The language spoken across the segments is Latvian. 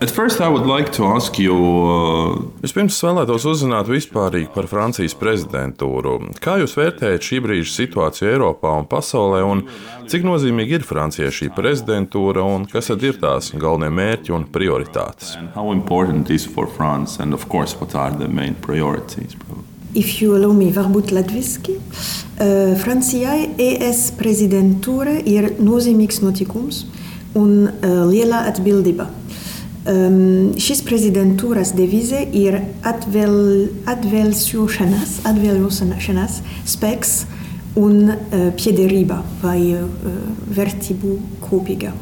Like you, uh... Vispirms es vēlētos uzzināt vispārīgi par Francijas prezidentūru. Kā jūs vērtējat šī brīža situāciju Eiropā un pasaulē, un cik nozīmīgi ir Francijai šī prezidentūra, un kas tad ir tās galvenie mērķi un prioritātes? If you allow me, varbūt latviski. Uh, Francijai ES prezidentūra ir nozīmīgs notikums un uh, liela atbildība. Um, šīs prezidentūras devīze ir atvēl, atvēlēšanās, atvēlēšanās spēks un uh, piederība vai uh, vērtību kopīga.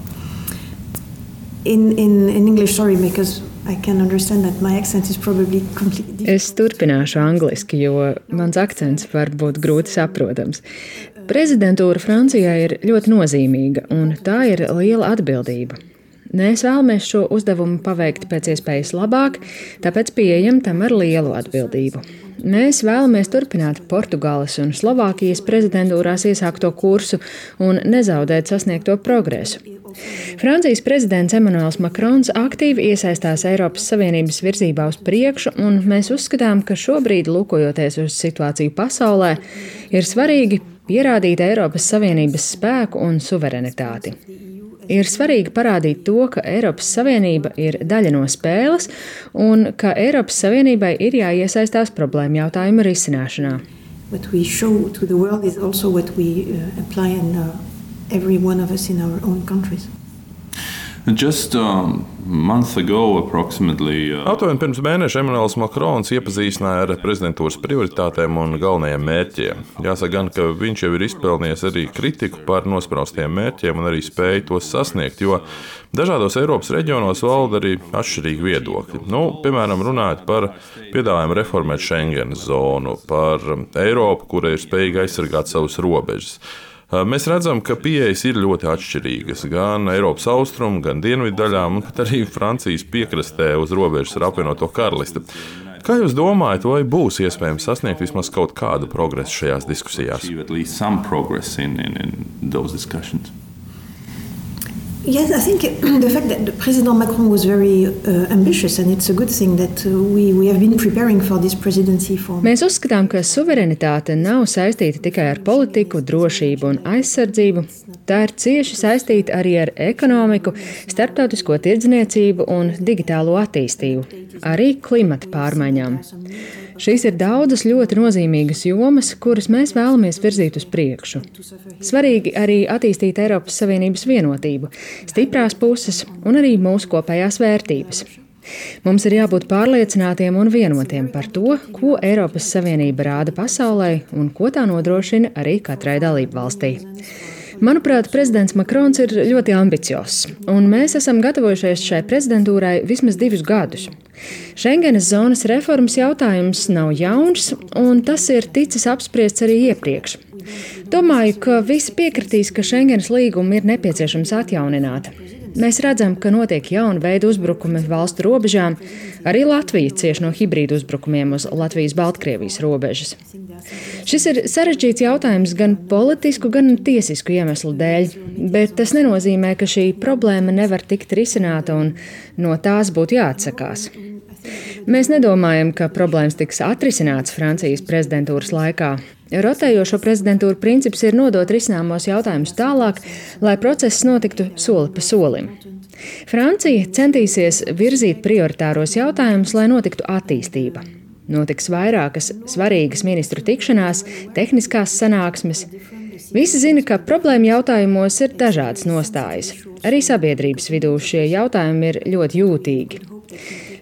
In, in, in English, sorry, because Es turpināšu angliski, jo mans akcents var būt grūti saprotams. Prezidentūra Francijā ir ļoti nozīmīga, un tā ir liela atbildība. Mēs vēlamies šo uzdevumu paveikt pēc iespējas labāk, tāpēc pieejam tam ar lielu atbildību. Mēs vēlamies turpināt Portugāles un Slovākijas prezidentūrās iesākto kursu un nezaudēt sasniegto progresu. Francijas prezidents Emmanuels Makrons aktīvi iesaistās Eiropas Savienības virzībā uz priekšu, un mēs uzskatām, ka šobrīd, lūkojoties uz situāciju pasaulē, ir svarīgi pierādīt Eiropas Savienības spēku un suverenitāti. Ir svarīgi parādīt to, ka Eiropas Savienība ir daļa no spēles un ka Eiropas Savienībai ir jāiesaistās problēmu jautājumu risināšanā. What we Just, um, Ago, uh... Aptuveni pirms mēneša Emmanuels Makrons iepazīstināja ar prezidentūras prioritātēm un galvenajiem mērķiem. Jāsaka, gan, ka viņš jau ir izpelnījis arī kritiku par nospraustiem mērķiem un arī spēju tos sasniegt, jo dažādos Eiropas reģionos valda arī atšķirīgi viedokļi. Nu, piemēram, runājot par piedāvājumu reformēt Schengen zonu, par Eiropu, kura ir spējīga aizsargāt savus robežas. Mēs redzam, ka pieejas ir ļoti atšķirīgas gan Eiropas austrumu, gan dienvidu daļām, gan arī Francijas piekrastē uz robežas ar apvienoto karalisti. Kā jūs domājat, vai būs iespējams sasniegt vismaz kaut kādu progresu šajās diskusijās? Yes, I think the fact that President Macron was very uh, ambitious, and it's a good thing that uh, we, we have been preparing for this presidency for. Mēs uzskatām, ka suverenitāte nav saistīta tikai ar politiku, drošību un aizsardzību. Tā ir cieši saistīta arī ar ekonomiku, starptautisko tirdzniecību un digitālo attīstību, arī klimata pārmaiņām. Šīs ir daudzas ļoti nozīmīgas jomas, kuras mēs vēlamies virzīt uz priekšu. Svarīgi arī attīstīt Eiropas Savienības vienotību, stiprās puses un arī mūsu kopējās vērtības. Mums ir jābūt pārliecinātiem un vienotiem par to, ko Eiropas Savienība rāda pasaulē un ko tā nodrošina arī katrai dalību valstī. Manuprāt, prezidents Makrons ir ļoti ambiciozs, un mēs esam gatavojušies šai prezidentūrai vismaz divus gadus. Schengenas zonas reformas jautājums nav jauns, un tas ir ticis apspriests arī iepriekš. Domāju, ka visi piekritīs, ka Schengenas līgumu ir nepieciešams atjaunināt. Mēs redzam, ka notiek jauna veida uzbrukumi valstu robežām. Arī Latvija cieš no hibrīdu uzbrukumiem uz Latvijas-Baltkrievijas robežas. Šis ir sarežģīts jautājums gan politisku, gan tiesisku iemeslu dēļ, bet tas nenozīmē, ka šī problēma nevar tikt risināta un no tās būtu jāatsakās. Mēs nedomājam, ka problēmas tiks atrisināts Francijas prezidentūras laikā. Rotējošo prezidentūru princips ir nodot risināmos jautājumus tālāk, lai process notiktu soli pa solim. Francija centīsies virzīt prioritāros jautājumus, lai notiktu attīstība. Notiks vairākas svarīgas ministru tikšanās, tehniskās sanāksmes. Visi zina, ka problēma jautājumos ir dažādas nostājas. Arī sabiedrības vidū šie jautājumi ir ļoti jūtīgi.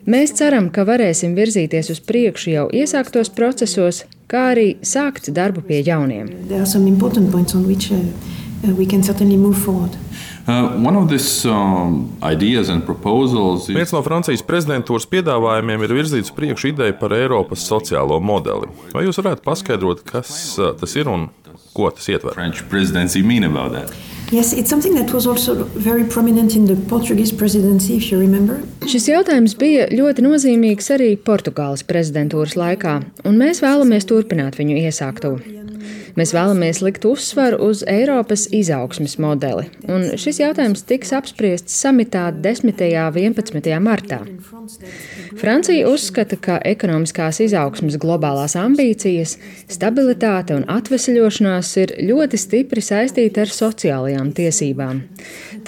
Mēs ceram, ka varēsim virzīties uz priekšu jau iesāktos procesos, kā arī sākt darbu pie jauniem. Uh, this, um, Viens no Francijas prezidentūras piedāvājumiem ir virzīts priekšu ideja par Eiropas sociālo modeli. Vai jūs varētu paskaidrot, kas uh, tas ir un ko tas ietver? Yes. Šis jautājums bija ļoti nozīmīgs arī Portugāles prezidentūras laikā, un mēs vēlamies turpināt viņu iesākto. Mēs vēlamies likt uzsvaru uz Eiropas izaugsmes modeli, un šis jautājums tiks apspriests samitā 10. un 11. martā. Francija uzskata, ka ekonomiskās izaugsmes globālās ambīcijas, stabilitāte un atvesļošanās ir ļoti stipri saistīti ar sociālajām tiesībām.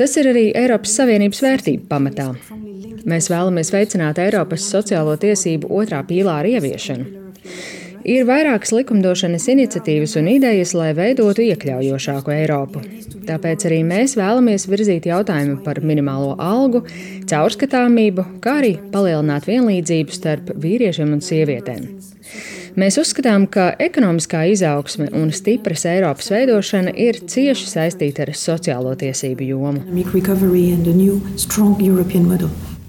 Tas ir arī Eiropas Savienības vērtību pamatā. Mēs vēlamies veicināt Eiropas sociālo tiesību otrā pīlāra ieviešanu. Ir vairākas likumdošanas iniciatīvas un idejas, lai veidotu iekļaujošāku Eiropu. Tāpēc arī mēs vēlamies virzīt jautājumu par minimālo algu, caurskatāmību, kā arī palielināt vienlīdzību starp vīriešiem un sievietēm. Mēs uzskatām, ka ekonomiskā izaugsme un stipras Eiropas veidošana ir cieši saistīta ar sociālo tiesību jomu.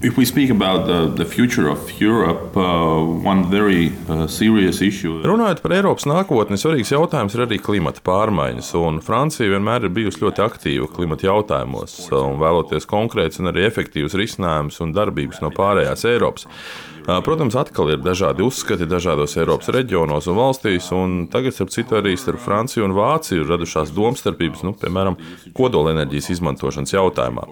If we speak about the, the future of Europe, uh, one very uh, serious issue. Runājot par Eiropas nākotni, svarīgs jautājums ir arī klimata pārmaiņas. Francija vienmēr ir bijusi ļoti aktīva klimata jautājumos un vēloties konkrēts un arī efektīvs risinājums un darbības no pārējās Eiropas. Protams, atkal ir dažādi uzskati dažādos Eiropas reģionos un valstīs, un tagad, starp citu, arī starp Franciju un Vāciju ir radušās domstarpības, nu, piemēram, kodolenerģijas izmantošanas jautājumā.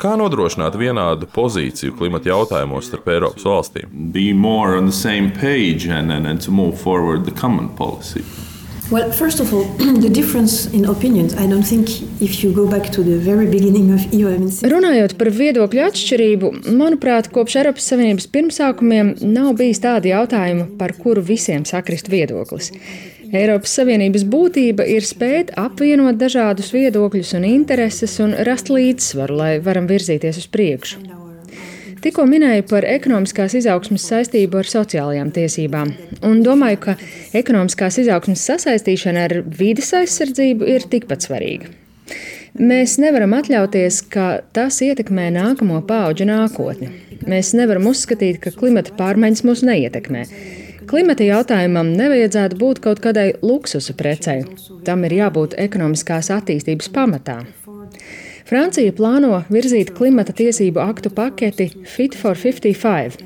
Kā nodrošināt vienādu pozīciju klimata jautājumos starp Eiropas valstīm? Well, first of all, the difference in opinions, I don't think if you go back to the very beginning of EU, I mean, Runājot par viedokļu atšķirību, manuprāt, kopš Eiropas Savienības pirmsākumiem nav bijis tādi jautājumi, par kuru visiem sakrist viedoklis. Eiropas Savienības būtība ir spēt apvienot dažādus viedokļus un intereses un rast līdzsvaru, lai varam virzīties uz priekšu. Tikko minēju par ekonomiskās izaugsmas saistību ar sociālajām tiesībām, un domāju, ka ekonomiskās izaugsmas sasaistīšana ar vides aizsardzību ir tikpat svarīga. Mēs nevaram atļauties, ka tas ietekmē nākamo pauģu nākotni. Mēs nevaram uzskatīt, ka klimata pārmaiņas mūs neietekmē. Klimata jautājumam nevajadzētu būt kaut kādai luksusa precei. Tam ir jābūt ekonomiskās attīstības pamatā. Francija plāno virzīt klimata tiesību aktu paketi Fit for 55,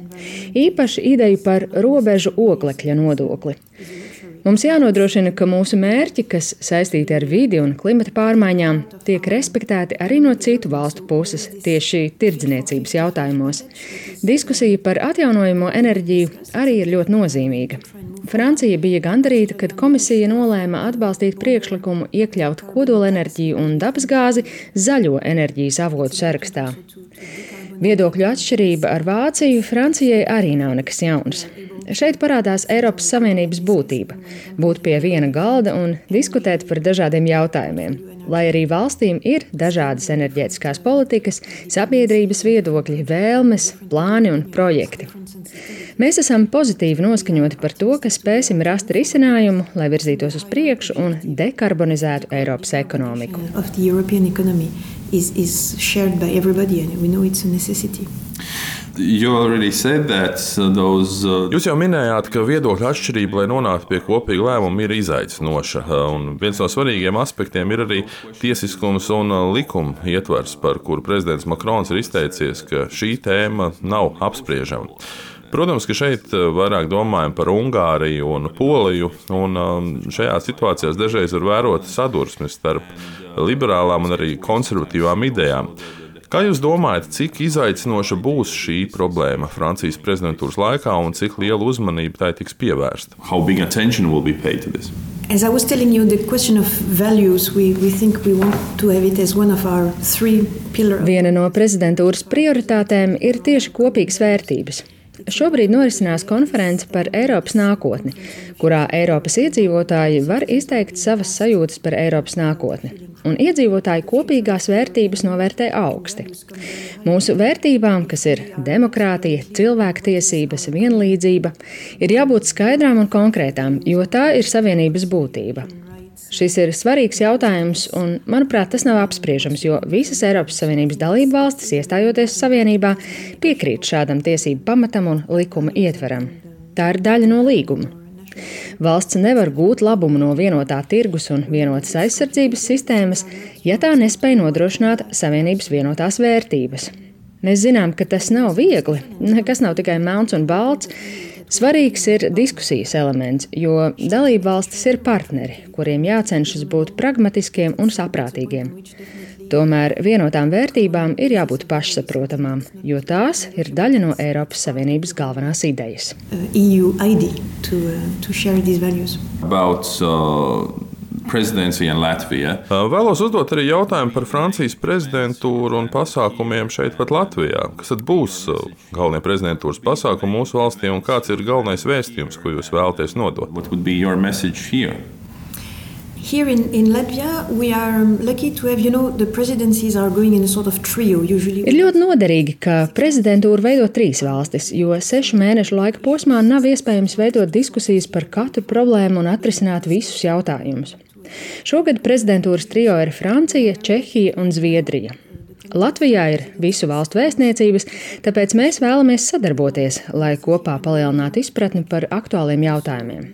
īpaši ideju par robežu oglekļa nodokli. Mums jānodrošina, ka mūsu mērķi, kas saistīti ar vidi un klimata pārmaiņām, tiek respektēti arī no citu valstu puses tieši tirdzniecības jautājumos. Diskusija par atjaunojamo enerģiju arī ir ļoti nozīmīga. Francija bija gandarīta, kad komisija nolēma atbalstīt priekšlikumu iekļaut kodolenerģiju un dabasgāzi zaļo enerģijas avotu sarakstā. Viedokļu atšķirība ar Vāciju Francijai arī nav nekas jauns. Šeit parādās Eiropas Savienības būtība - būt pie viena galda un diskutēt par dažādiem jautājumiem. Lai arī valstīm ir dažādas enerģētiskās politikas, sabiedrības viedokļi, vēlmes, plāni un projekti. Mēs esam pozitīvi noskaņoti par to, ka spēsim rast risinājumu, lai virzītos uz priekšu un dekarbonizētu Eiropas ekonomiku. Is, is shared by everybody, and we know it's a necessity. Uh, those, uh... Jūs jau minējāt, ka viedokļu atšķirība, lai nonāktu pie kopīga lēmuma, ir izaicinoša. Un viens no svarīgiem aspektiem ir arī tiesiskums un uh, likuma ietvers, par kuru prezidents Makrons ir izteicies, ka šī tēma nav apspriežama. Protams, ka šeit uh, vairāk domājam par Ungāriju un Poliju, un um, šajās situācijās dažreiz var vērot sadursmes starp liberālām un arī konservatīvām idejām. Kā jūs domājat, cik izaicinoša būs šī problēma Francijas prezidentūras laikā un cik liela uzmanība tai tiks pievērsta? As I was telling you, the question of values, we, we think we want to have it as one of our three pillars. Viena no prezidentūras prioritātēm ir tieši kopīgas vērtības. Šobrīd norisinās konference par Eiropas nākotni, kurā Eiropas iedzīvotāji var izteikt savas sajūtas par Eiropas nākotni. Un iedzīvotāji kopīgās vērtības novērtē augsti. Mūsu vērtībām, kas ir demokrātija, cilvēktiesības, vienlīdzība, ir jābūt skaidrām un konkrētām, jo tā ir savienības būtība. Šis ir svarīgs jautājums, un, manuprāt, tas nav apspriežams, jo visas Eiropas Savienības dalību valstis, iestājoties Savienībā, piekrīt šādam tiesību pamatam un likuma ietveram. Tā ir daļa no līguma. Valsts nevar gūt labumu no vienotā tirgus un vienotas aizsardzības sistēmas, ja tā nespēj nodrošināt Savienības vienotās vērtības. Mēs zinām, ka tas nav viegli, nekas nav tikai melns un balts. Svarīgs ir diskusijas elements, jo dalību valstis ir partneri, kuriem jācenšas būt pragmatiskiem un saprātīgiem. Tomēr vienotām vērtībām ir jābūt pašsaprotamām, jo tās ir daļa no Eiropas Savienības galvenās idejas. Uh, EU ID to, uh, to share these values. About uh, presidency in Latvia. Vēlos uzdot arī jautājumu par Francijas prezidentūru un pasākumiem šeit, pat Latvijā. Kas tad būs galvenie prezidentūras pasākumi mūsu valstī un kāds ir galvenais vēstījums, ko jūs vēlaties nodot? What would be your message here? In, in Latvia, we are lucky to have, you know, the presidencies are going in a sort of trio. Usually. Ir ļoti noderīgi, ka prezidentūra veido trīs valstis, jo sešu mēnešu laika posmā nav iespējams veidot diskusijas par katru problēmu un atrisināt visus jautājumus. Šogad prezidentūras trio ir Francija, Čehija un Zviedrija. Latvijā ir visu valstu vēstniecības, tāpēc mēs vēlamies sadarboties, lai kopā palielinātu izpratni par aktuāliem jautājumiem.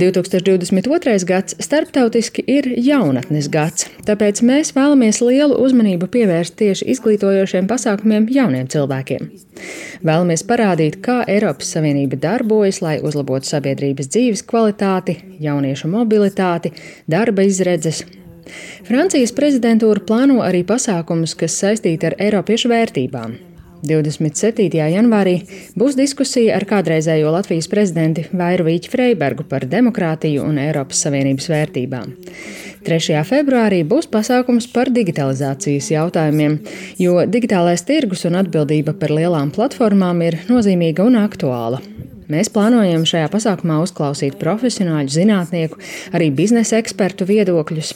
2022. gads starptautiski ir jaunatnes gads, tāpēc mēs vēlamies lielu uzmanību pievērst tieši izglītojošiem pasākumiem jauniem cilvēkiem. Vēlamies parādīt, kā Eiropas Savienība darbojas, lai uzlabotu sabiedrības dzīves kvalitāti, jauniešu mobilitāti, darba izredzes, Francijas prezidentūra plāno arī pasākumus, kas saistīti ar Eiropiešu vērtībām. 27. janvārī būs diskusija ar kādreizējo Latvijas prezidenti Vairu Vīķu Freibergu par demokrātiju un Eiropas Savienības vērtībām. 3. februārī būs pasākums par digitalizācijas jautājumiem, jo digitālais tirgus un atbildība par lielām platformām ir nozīmīga un aktuāla. Mēs plānojam šajā pasākumā uzklausīt profesionāļu, zinātnieku, arī biznesa ekspertu viedokļus.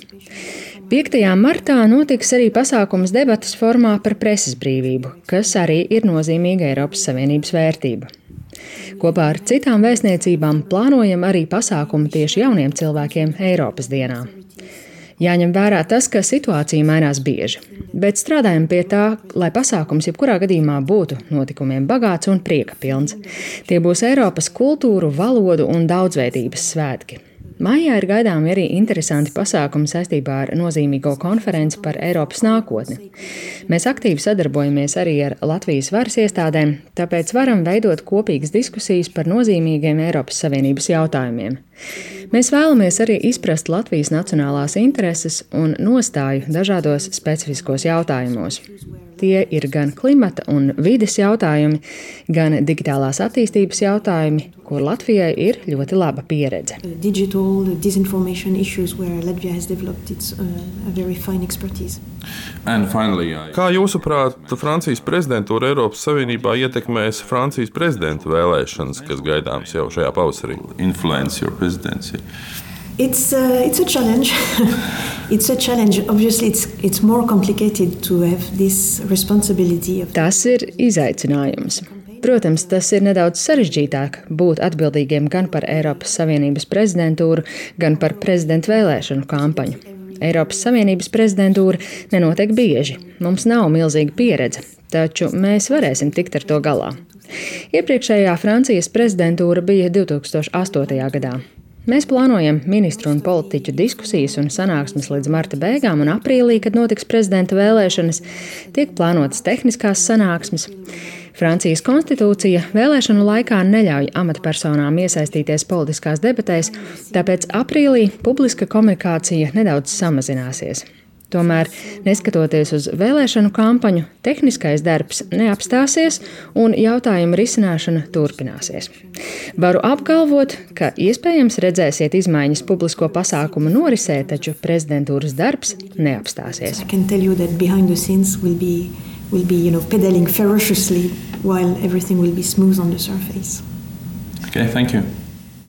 5. martā notiks arī pasākums debatas formā par preses brīvību, kas arī ir nozīmīga Eiropas Savienības vērtība. Kopā ar citām vēstniecībām plānojam arī pasākumu tieši jauniem cilvēkiem Eiropas dienā. Jāņem vērā tas, ka situācija mainās bieži, bet strādājam pie tā, lai pasākums jebkurā gadījumā būtu notikumiem bagāts un prieka pilns. Tie būs Eiropas kultūru, valodu un daudzveidības svētki. Mājā ir gaidāmi arī interesanti pasākumi saistībā ar nozīmīgo konferenci par Eiropas nākotni. Mēs aktīvi sadarbojamies arī ar Latvijas varas iestādēm, tāpēc varam veidot kopīgas diskusijas par nozīmīgiem Eiropas Savienības jautājumiem. Mēs vēlamies arī izprast Latvijas nacionālās intereses un nostāju dažādos specifiskos jautājumos. Tie ir gan klimata un vides jautājumi, gan digitālās attīstības jautājumi, kur Latvijai ir ļoti laba pieredze. Digital disinformation issues where Latvia has developed its uh, very fine expertise. Finally, I... Kā jūsuprāt, Francijas prezidentūra Eiropas Savienībā ietekmēs Francijas prezidenta vēlēšanas, kas gaidāmas jau šajā pavasarī? Influence your presidency. It's, uh, it's a challenge. it's a challenge. Obviously, it's, it's more complicated to have this responsibility. Of... Tas ir izaicinājums. Protams, tas ir nedaudz sarežģītāk būt atbildīgiem gan par Eiropas Savienības prezidentūru, gan par prezidenta vēlēšanu kampaņu. Eiropas Savienības prezidentūra nenotiek bieži. Mums nav milzīga pieredze, taču mēs varēsim tikt ar to galā. Iepriekšējā Francijas prezidentūra bija 2008. gadā. Mēs plānojam ministru un politiķu diskusijas un sanāksmes līdz marta beigām, un aprīlī, kad notiks prezidenta vēlēšanas, tiek plānotas tehniskās sanāksmes. Francijas konstitūcija vēlēšanu laikā neļauj amatpersonām iesaistīties politiskās debatēs, tāpēc aprīlī publiska komunikācija nedaudz samazināsies. Tomēr, neskatoties uz vēlēšanu kampaņu, tehniskais darbs neapstāsies un jautājumu risināšana turpināsies. Varu apgalvot, ka iespējams redzēsiet izmaiņas publisko pasākumu norisē, taču prezidentūras darbs neapstāsies. Will be, you know, pedaling ferociously while everything will be smooth on the surface. Okay, thank you.